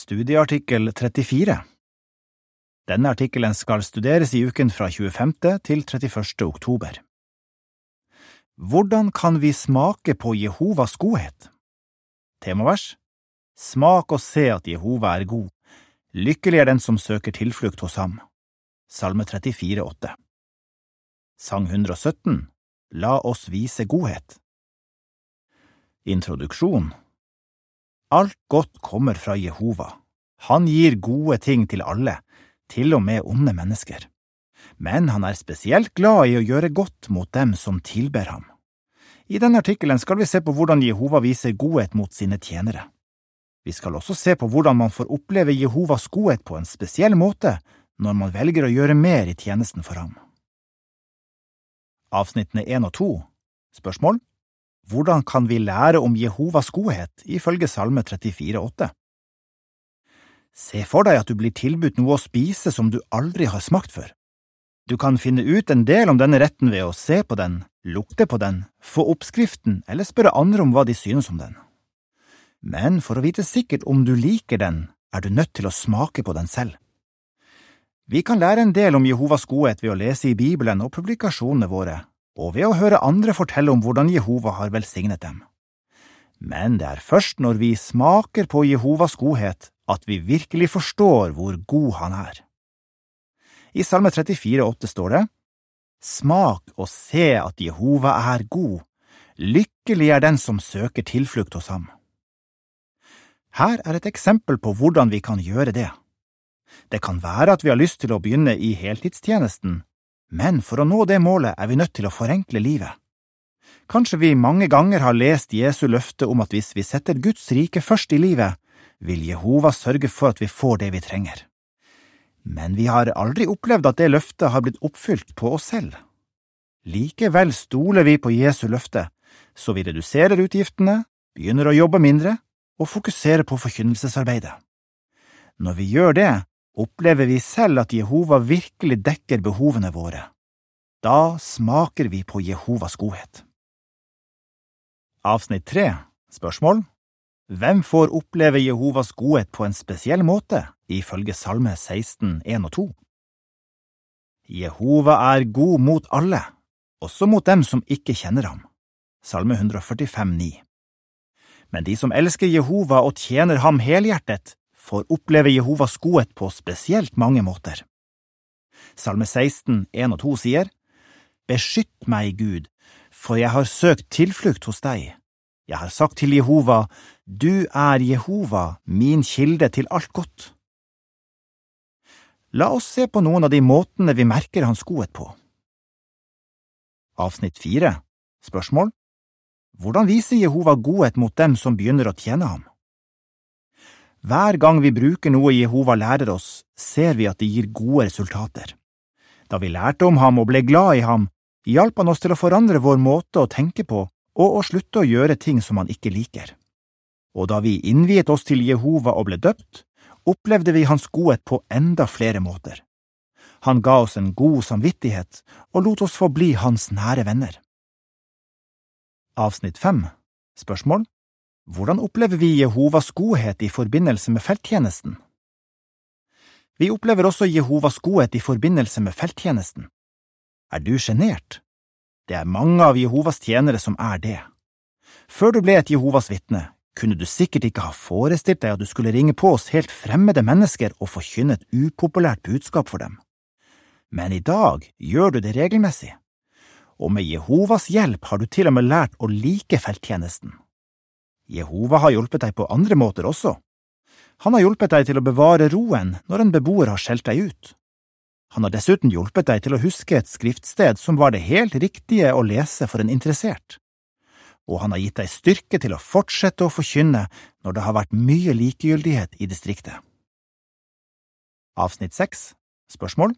Studieartikkel 34 Denne artikkelen skal studeres i uken fra 25. til 31. oktober. Hvordan kan vi smake på Jehovas godhet? Temavers Smak og se at Jehova er god. Lykkelig er den som søker tilflukt hos ham. Salme 34, 8 Sang 117 La oss vise godhet. Introduksjon Alt godt kommer fra Jehova. Han gir gode ting til alle, til og med onde mennesker. Men han er spesielt glad i å gjøre godt mot dem som tilber ham. I denne artikkelen skal vi se på hvordan Jehova viser godhet mot sine tjenere. Vi skal også se på hvordan man får oppleve Jehovas godhet på en spesiell måte når man velger å gjøre mer i tjenesten for ham. Avsnittene 1 og 2 Spørsmål Hvordan kan vi lære om Jehovas godhet ifølge Salme 34, 8? Se for deg at du blir tilbudt noe å spise som du aldri har smakt før. Du kan finne ut en del om denne retten ved å se på den, lukte på den, få oppskriften eller spørre andre om hva de synes om den. Men for å vite sikkert om du liker den, er du nødt til å smake på den selv. Vi kan lære en del om Jehovas godhet ved å lese i Bibelen og publikasjonene våre, og ved å høre andre fortelle om hvordan Jehova har velsignet dem. Men det er først når vi smaker på Jehovas godhet at vi virkelig forstår hvor god han er. I Salme 34, 34,8 står det, Smak og se at Jehova er god, lykkelig er den som søker tilflukt hos ham. Her er et eksempel på hvordan vi kan gjøre det. Det kan være at vi har lyst til å begynne i heltidstjenesten, men for å nå det målet er vi nødt til å forenkle livet. Kanskje vi mange ganger har lest Jesu løfte om at hvis vi setter Guds rike først i livet, vil Jehova sørge for at vi får det vi trenger. Men vi har aldri opplevd at det løftet har blitt oppfylt på oss selv. Likevel stoler vi på Jesu løfte, så vi reduserer utgiftene, begynner å jobbe mindre og fokuserer på forkynnelsesarbeidet. Når vi gjør det, opplever vi selv at Jehova virkelig dekker behovene våre. Da smaker vi på Jehovas godhet. Avsnitt tre Spørsmål Hvem får oppleve Jehovas godhet på en spesiell måte, ifølge Salme 16, 1 og 2? Jehova er god mot alle, også mot dem som ikke kjenner ham. Salme 145, 9. Men de som elsker Jehova og tjener ham helhjertet, får oppleve Jehovas godhet på spesielt mange måter. Salme 16, 1 og 2 sier, Beskytt meg, Gud, for jeg har søkt tilflukt hos deg. Jeg har sagt til Jehova, Du er Jehova, min kilde til alt godt. La oss se på noen av de måtene vi merker hans godhet på. Avsnitt fire Spørsmål Hvordan viser Jehova godhet mot dem som begynner å tjene ham? Hver gang vi bruker noe Jehova lærer oss, ser vi at det gir gode resultater. Da vi lærte om ham og ble glad i ham, hjalp han oss til å forandre vår måte å tenke på og å slutte å gjøre ting som han ikke liker. Og da vi innviet oss til Jehova og ble døpt, opplevde vi hans godhet på enda flere måter. Han ga oss en god samvittighet og lot oss få bli hans nære venner. Avsnitt fem Spørsmål hvordan opplever vi Jehovas godhet i forbindelse med felttjenesten? Vi opplever også Jehovas godhet i forbindelse med felttjenesten. Er du sjenert? Det er mange av Jehovas tjenere som er det. Før du ble et Jehovas vitne, kunne du sikkert ikke ha forestilt deg at du skulle ringe på oss helt fremmede mennesker og forkynne et upopulært budskap for dem. Men i dag gjør du det regelmessig, og med Jehovas hjelp har du til og med lært å like felttjenesten. Jehova har hjulpet deg på andre måter også. Han har hjulpet deg til å bevare roen når en beboer har skjelt deg ut. Han har dessuten hjulpet deg til å huske et skriftsted som var det helt riktige å lese for en interessert. Og han har gitt deg styrke til å fortsette å forkynne når det har vært mye likegyldighet i distriktet. Avsnitt 6 Spørsmål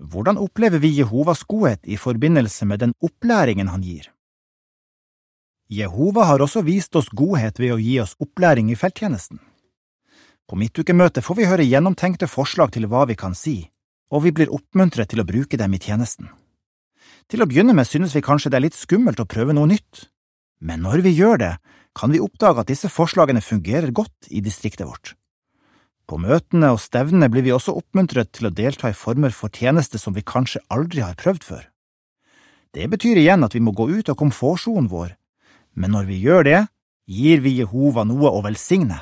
Hvordan opplever vi Jehovas godhet i forbindelse med den opplæringen han gir? Jehova har også vist oss godhet ved å gi oss opplæring i felttjenesten. På midtukemøtet får vi høre gjennomtenkte forslag til hva vi kan si, og vi blir oppmuntret til å bruke dem i tjenesten. Til å begynne med synes vi kanskje det er litt skummelt å prøve noe nytt, men når vi gjør det, kan vi oppdage at disse forslagene fungerer godt i distriktet vårt. På møtene og stevnene blir vi også oppmuntret til å delta i former for tjeneste som vi kanskje aldri har prøvd før. Det betyr igjen at vi må gå ut av komfortsonen vår, men når vi gjør det, gir vi Jehova noe å velsigne.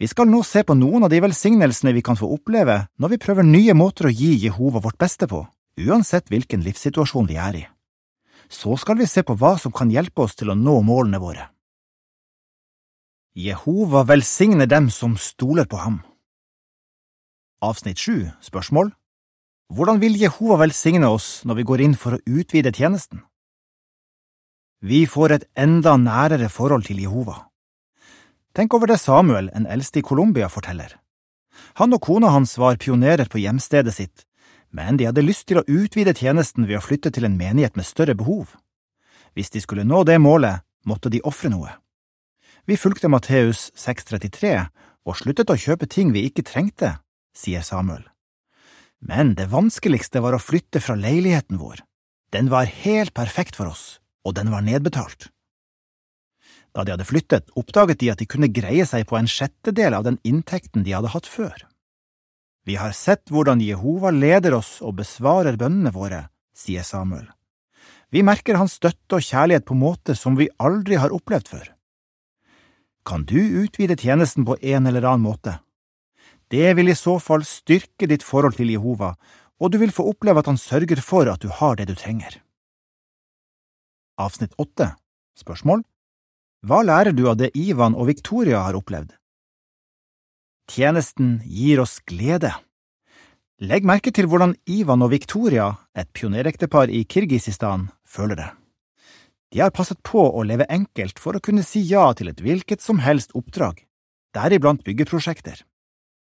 Vi skal nå se på noen av de velsignelsene vi kan få oppleve når vi prøver nye måter å gi Jehova vårt beste på, uansett hvilken livssituasjon vi er i. Så skal vi se på hva som kan hjelpe oss til å nå målene våre. Jehova velsigner dem som stoler på ham. Avsnitt sju, spørsmål Hvordan vil Jehova velsigne oss når vi går inn for å utvide tjenesten? Vi får et enda nærere forhold til Jehova. Tenk over det Samuel, en eldste i Colombia, forteller. Han og kona hans var pionerer på hjemstedet sitt, men de hadde lyst til å utvide tjenesten ved å flytte til en menighet med større behov. Hvis de skulle nå det målet, måtte de ofre noe. Vi fulgte Matteus 6,33 og sluttet å kjøpe ting vi ikke trengte, sier Samuel. Men det vanskeligste var å flytte fra leiligheten vår. Den var helt perfekt for oss, og den var nedbetalt. Da de hadde flyttet, oppdaget de at de kunne greie seg på en sjettedel av den inntekten de hadde hatt før. Vi har sett hvordan Jehova leder oss og besvarer bønnene våre, sier Samuel. Vi merker hans støtte og kjærlighet på måte som vi aldri har opplevd før. Kan du utvide tjenesten på en eller annen måte? Det vil i så fall styrke ditt forhold til Jehova, og du vil få oppleve at han sørger for at du har det du trenger. Avsnitt åtte Spørsmål Hva lærer du av det Ivan og Victoria har opplevd? Tjenesten gir oss glede. Legg merke til hvordan Ivan og Victoria, et pionerektepar i Kirgisistan, føler det. De har passet på å leve enkelt for å kunne si ja til et hvilket som helst oppdrag, deriblant byggeprosjekter.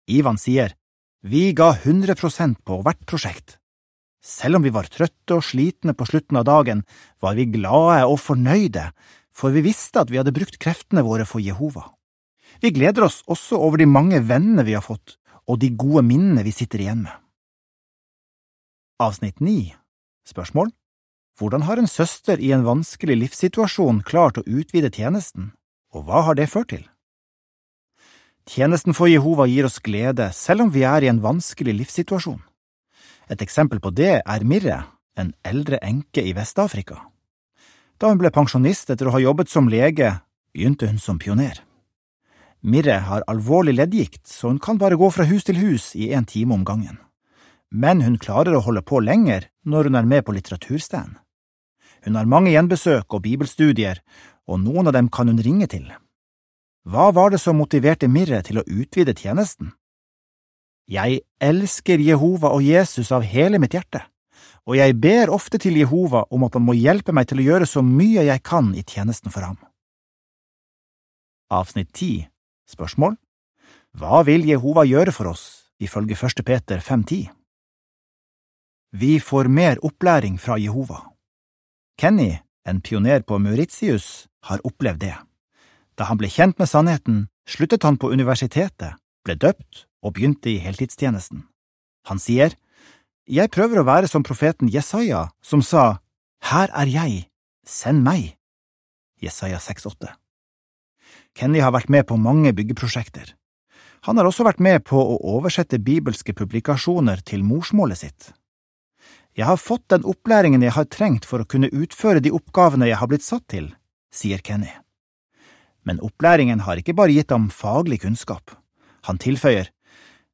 Ivan sier, Vi ga 100% på hvert prosjekt. Selv om vi var trøtte og slitne på slutten av dagen, var vi glade og fornøyde, for vi visste at vi hadde brukt kreftene våre for Jehova. Vi gleder oss også over de mange vennene vi har fått, og de gode minnene vi sitter igjen med. Avsnitt 9 Spørsmål hvordan har en søster i en vanskelig livssituasjon klart å utvide tjenesten, og hva har det ført til? Tjenesten for Jehova gir oss glede selv om vi er i en vanskelig livssituasjon. Et eksempel på det er Mirre, en eldre enke i Vest-Afrika. Da hun ble pensjonist etter å ha jobbet som lege, begynte hun som pioner. Mirre har alvorlig leddgikt, så hun kan bare gå fra hus til hus i en time om gangen. Men hun klarer å holde på lenger når hun er med på litteraturstand. Hun har mange gjenbesøk og bibelstudier, og noen av dem kan hun ringe til. Hva var det som motiverte Mirre til å utvide tjenesten? Jeg elsker Jehova og Jesus av hele mitt hjerte, og jeg ber ofte til Jehova om at han må hjelpe meg til å gjøre så mye jeg kan i tjenesten for ham. Avsnitt 10 Spørsmål Hva vil Jehova gjøre for oss, ifølge 1. Peter 5.10? Vi får mer opplæring fra Jehova. Kenny, en pioner på Mauritius, har opplevd det. Da han ble kjent med sannheten, sluttet han på universitetet, ble døpt og begynte i heltidstjenesten. Han sier, Jeg prøver å være som profeten Jesaja, som sa, Her er jeg, send meg. Jesaja 6,8 Kenny har vært med på mange byggeprosjekter. Han har også vært med på å oversette bibelske publikasjoner til morsmålet sitt. Jeg har fått den opplæringen jeg har trengt for å kunne utføre de oppgavene jeg har blitt satt til, sier Kenny. Men opplæringen har ikke bare gitt ham faglig kunnskap. Han tilføyer,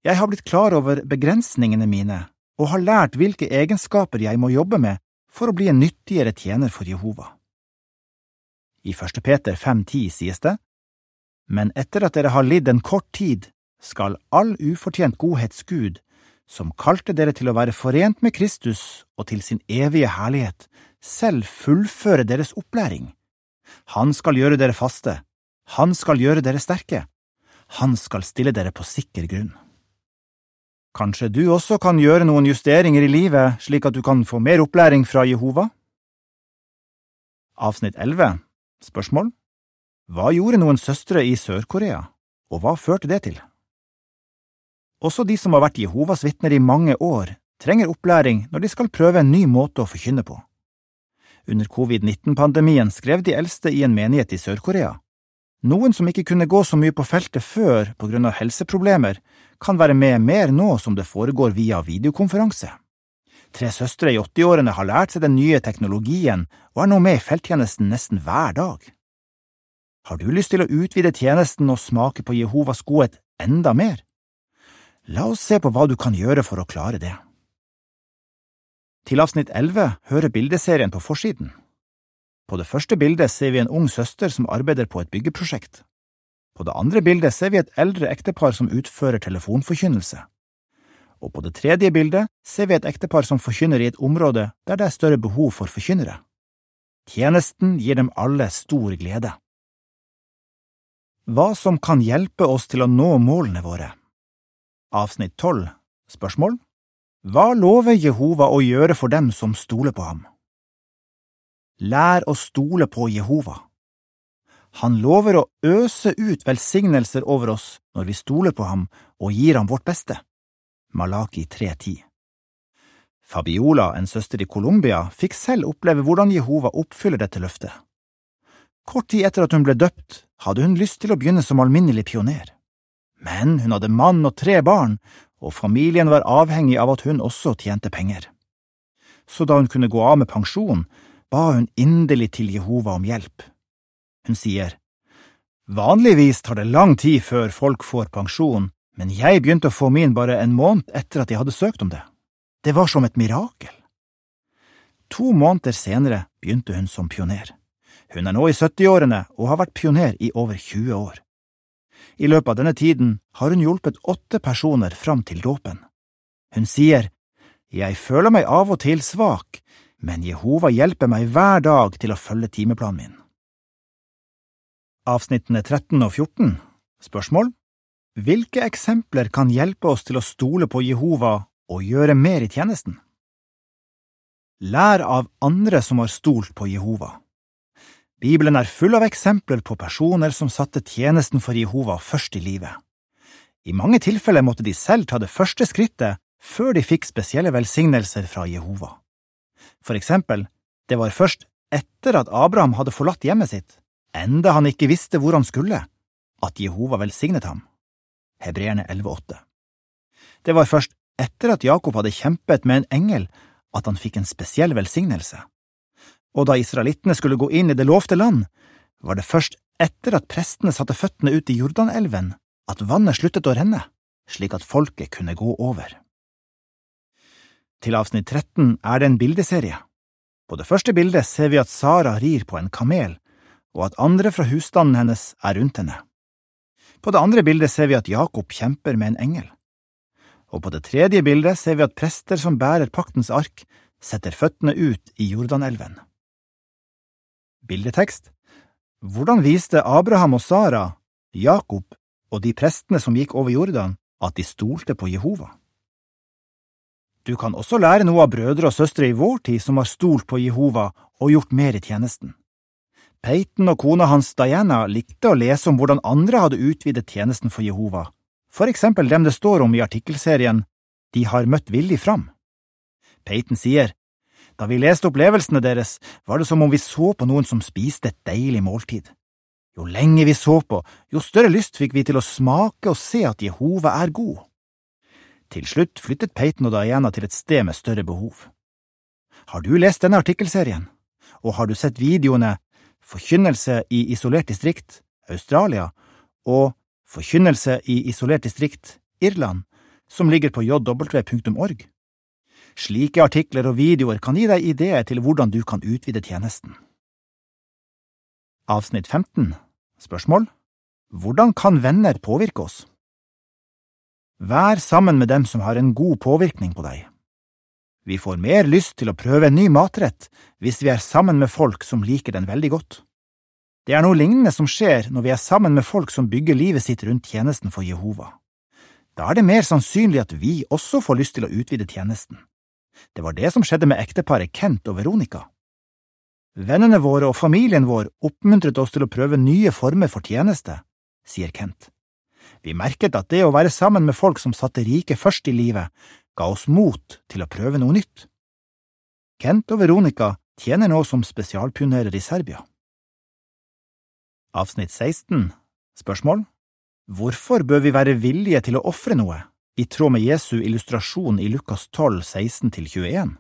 Jeg har blitt klar over begrensningene mine og har lært hvilke egenskaper jeg må jobbe med for å bli en nyttigere tjener for Jehova. I 1. Peter 5.10 sies det, Men etter at dere har lidd en kort tid, skal all ufortjent godhets Gud, som kalte dere til å være forent med Kristus og til sin evige herlighet, selv fullføre deres opplæring. Han skal gjøre dere faste, han skal gjøre dere sterke, han skal stille dere på sikker grunn. Kanskje du også kan gjøre noen justeringer i livet slik at du kan få mer opplæring fra Jehova? Avsnitt 11 Spørsmål Hva gjorde noen søstre i Sør-Korea, og hva førte det til? Også de som har vært Jehovas vitner i mange år, trenger opplæring når de skal prøve en ny måte å forkynne på. Under covid-19-pandemien skrev de eldste i en menighet i Sør-Korea. Noen som ikke kunne gå så mye på feltet før på grunn av helseproblemer, kan være med mer nå som det foregår via videokonferanse. Tre søstre i 80-årene har lært seg den nye teknologien og er nå med i felttjenesten nesten hver dag. Har du lyst til å utvide tjenesten og smake på Jehovas godhet enda mer? La oss se på hva du kan gjøre for å klare det. Til avsnitt 11 hører bildeserien på forsiden. På det første bildet ser vi en ung søster som arbeider på et byggeprosjekt. På det andre bildet ser vi et eldre ektepar som utfører telefonforkynnelse. Og på det tredje bildet ser vi et ektepar som forkynner i et område der det er større behov for forkynnere. Tjenesten gir dem alle stor glede. Hva som kan hjelpe oss til å nå målene våre Avsnitt 12 Spørsmål hva lover Jehova å gjøre for dem som stoler på ham? Lær å stole på Jehova. Han lover å øse ut velsignelser over oss når vi stoler på ham og gir ham vårt beste. Malaki 3.10 Fabiola, en søster i Colombia, fikk selv oppleve hvordan Jehova oppfyller dette løftet. Kort tid etter at hun ble døpt, hadde hun lyst til å begynne som alminnelig pioner. Men hun hadde mann og tre barn, og familien var avhengig av at hun også tjente penger. Så da hun kunne gå av med pensjon, ba hun inderlig til Jehova om hjelp. Hun sier, Vanligvis tar det lang tid før folk får pensjon, men jeg begynte å få min bare en måned etter at jeg hadde søkt om det. Det var som et mirakel. To måneder senere begynte hun som pioner. Hun er nå i 70-årene og har vært pioner i over 20 år. I løpet av denne tiden har hun hjulpet åtte personer fram til dåpen. Hun sier, Jeg føler meg av og til svak, men Jehova hjelper meg hver dag til å følge timeplanen min. Avsnittene 13 og 14 Spørsmål Hvilke eksempler kan hjelpe oss til å stole på Jehova og gjøre mer i tjenesten? Lær av andre som har stolt på Jehova. Bibelen er full av eksempler på personer som satte tjenesten for Jehova først i livet. I mange tilfeller måtte de selv ta det første skrittet før de fikk spesielle velsignelser fra Jehova. For eksempel, det var først etter at Abraham hadde forlatt hjemmet sitt, enda han ikke visste hvor han skulle, at Jehova velsignet ham. Hebreerne 11,8 Det var først etter at Jakob hadde kjempet med en engel, at han fikk en spesiell velsignelse og da israelittene skulle gå inn i det lovte land, var det først etter at prestene satte føttene ut i Jordanelven at vannet sluttet å renne, slik at folket kunne gå over. Til avsnitt 13 er det en bildeserie. På det første bildet ser vi at Sara rir på en kamel, og at andre fra husstanden hennes er rundt henne. På det andre bildet ser vi at Jakob kjemper med en engel. Og på det tredje bildet ser vi at prester som bærer paktens ark, setter føttene ut i Jordanelven. Bildetekst Hvordan viste Abraham og Sara, Jakob og de prestene som gikk over Jordan, at de stolte på Jehova? Du kan også lære noe av brødre og søstre i vår tid som har stolt på Jehova og gjort mer i tjenesten. Peyton og kona hans Diana likte å lese om hvordan andre hadde utvidet tjenesten for Jehova, for eksempel dem det står om i artikkelserien De har møtt villig fram. Peyton sier, da vi leste opplevelsene deres, var det som om vi så på noen som spiste et deilig måltid. Jo lenger vi så på, jo større lyst fikk vi til å smake og se at Jehova er god. Til slutt flyttet Peyton og Diana til et sted med større behov. Har du lest denne artikkelserien, og har du sett videoene Forkynnelse i isolert distrikt, Australia, og Forkynnelse i isolert distrikt, Irland, som ligger på jw.org? Slike artikler og videoer kan gi deg ideer til hvordan du kan utvide tjenesten. Avsnitt 15 Spørsmål Hvordan kan venner påvirke oss? Vær sammen med dem som har en god påvirkning på deg. Vi får mer lyst til å prøve en ny matrett hvis vi er sammen med folk som liker den veldig godt. Det er noe lignende som skjer når vi er sammen med folk som bygger livet sitt rundt tjenesten for Jehova. Da er det mer sannsynlig at vi også får lyst til å utvide tjenesten. Det var det som skjedde med ekteparet Kent og Veronica. Vennene våre og familien vår oppmuntret oss til å prøve nye former for tjeneste, sier Kent. Vi merket at det å være sammen med folk som satte riket først i livet, ga oss mot til å prøve noe nytt. Kent og Veronica tjener nå som spesialpionerer i Serbia. Avsnitt 16 Spørsmål Hvorfor bør vi være villige til å ofre noe, i tråd med Jesu illustrasjon i Lukas 12, 16–21?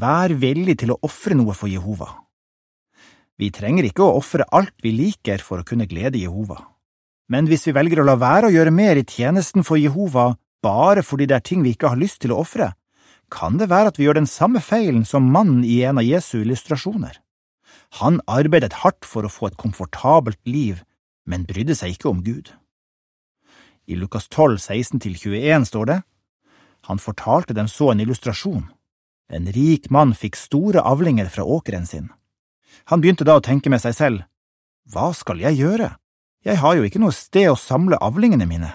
Vær villig til å ofre noe for Jehova. Vi trenger ikke å ofre alt vi liker for å kunne glede Jehova. Men hvis vi velger å la være å gjøre mer i tjenesten for Jehova bare fordi det er ting vi ikke har lyst til å ofre, kan det være at vi gjør den samme feilen som mannen i en av Jesu illustrasjoner. Han arbeidet hardt for å få et komfortabelt liv, men brydde seg ikke om Gud. I Lukas 12, 16–21 står det, Han fortalte dem så en illustrasjon. En rik mann fikk store avlinger fra åkeren sin. Han begynte da å tenke med seg selv, Hva skal jeg gjøre? Jeg har jo ikke noe sted å samle avlingene mine.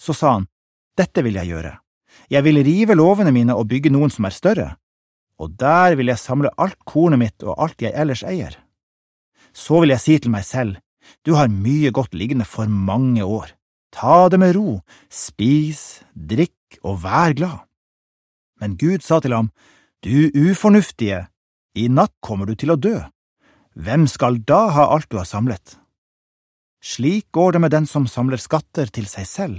Så sa han, Dette vil jeg gjøre. Jeg vil rive låvene mine og bygge noen som er større, og der vil jeg samle alt kornet mitt og alt jeg ellers eier. Så vil jeg si til meg selv, du har mye godt liggende for mange år, ta det med ro, spis, drikk og vær glad. Men Gud sa til ham, du ufornuftige, i natt kommer du til å dø hvem skal da ha alt du har samlet? Slik går det med den som samler skatter til seg selv,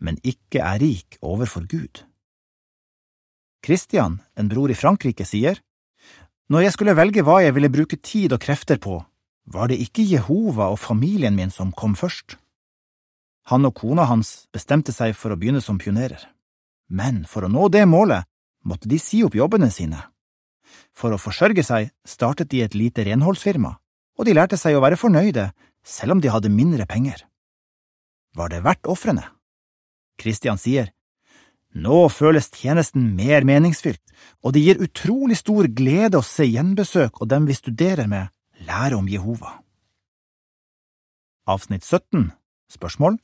men ikke er rik overfor Gud. Christian, en bror i Frankrike, sier, Når jeg skulle velge hva jeg ville bruke tid og krefter på, var det ikke Jehova og familien min som kom først. Han og kona hans bestemte seg for å begynne som pionerer, men for å nå det målet måtte de si opp jobbene sine for å forsørge seg startet de et lite renholdsfirma, og de lærte seg å være fornøyde selv om de hadde mindre penger. Var det verdt ofrene? Christian sier, nå føles tjenesten mer meningsfylt, og det gir utrolig stor glede å se gjenbesøk og dem vi studerer med, lære om Jehova. Avsnitt 17 Spørsmål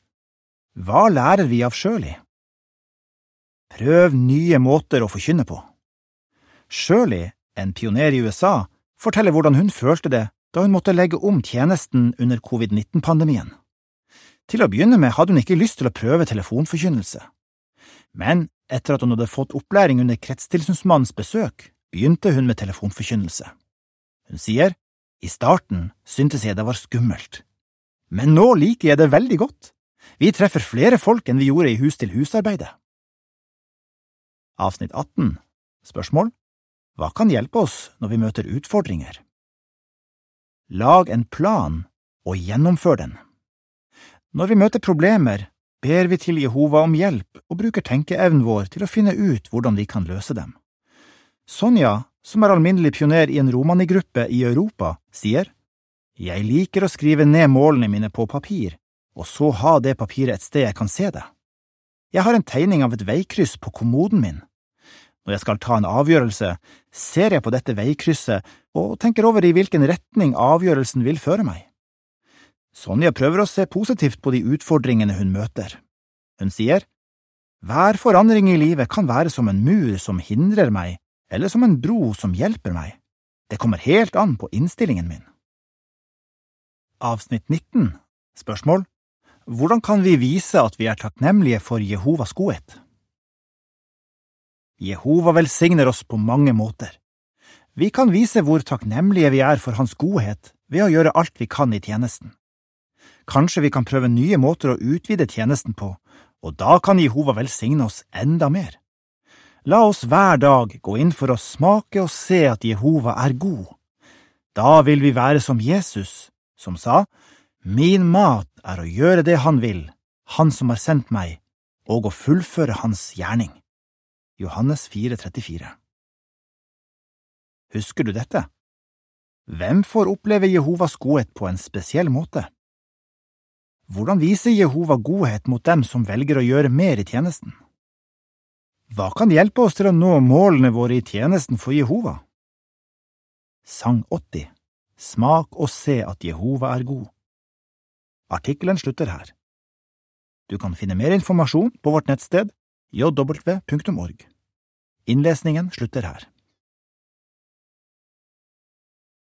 Hva lærer vi av Sjøli? Prøv nye måter å forkynne på. Sjøli en pioner i USA, forteller hvordan hun følte det da hun måtte legge om tjenesten under covid-19-pandemien. Til å begynne med hadde hun ikke lyst til å prøve telefonforkynnelse, men etter at hun hadde fått opplæring under kretstilsynsmannens besøk, begynte hun med telefonforkynnelse. Hun sier, i starten syntes jeg det var skummelt, men nå liker jeg det veldig godt. Vi treffer flere folk enn vi gjorde i hus-til-hus-arbeidet. Avsnitt 18 Spørsmål hva kan hjelpe oss når vi møter utfordringer? Lag en plan og gjennomfør den. Når vi møter problemer, ber vi til Jehova om hjelp og bruker tenkeevnen vår til å finne ut hvordan vi kan løse dem. Sonja, som er alminnelig pioner i en romanigruppe i Europa, sier Jeg liker å skrive ned målene mine på papir, og så ha det papiret et sted jeg kan se det. Jeg har en tegning av et veikryss på kommoden min. Når jeg skal ta en avgjørelse, ser jeg på dette veikrysset og tenker over i hvilken retning avgjørelsen vil føre meg. Sonja prøver å se positivt på de utfordringene hun møter. Hun sier, Hver forandring i livet kan være som en mur som hindrer meg, eller som en bro som hjelper meg. Det kommer helt an på innstillingen min. Avsnitt 19 Spørsmål Hvordan kan vi vise at vi er takknemlige for Jehovas godhet? Jehova velsigner oss på mange måter. Vi kan vise hvor takknemlige vi er for Hans godhet ved å gjøre alt vi kan i tjenesten. Kanskje vi kan prøve nye måter å utvide tjenesten på, og da kan Jehova velsigne oss enda mer. La oss hver dag gå inn for å smake og se at Jehova er god. Da vil vi være som Jesus, som sa, Min mat er å gjøre det Han vil, Han som har sendt meg, og å fullføre Hans gjerning. Johannes 4,34 Husker du dette? Hvem får oppleve Jehovas godhet på en spesiell måte? Hvordan viser Jehova godhet mot dem som velger å gjøre mer i tjenesten? Hva kan hjelpe oss til å nå målene våre i tjenesten for Jehova? Sang 80 Smak og se at Jehova er god. Artikkelen slutter her. Du kan finne mer informasjon på vårt nettsted jw.org. Innlesningen slutter her.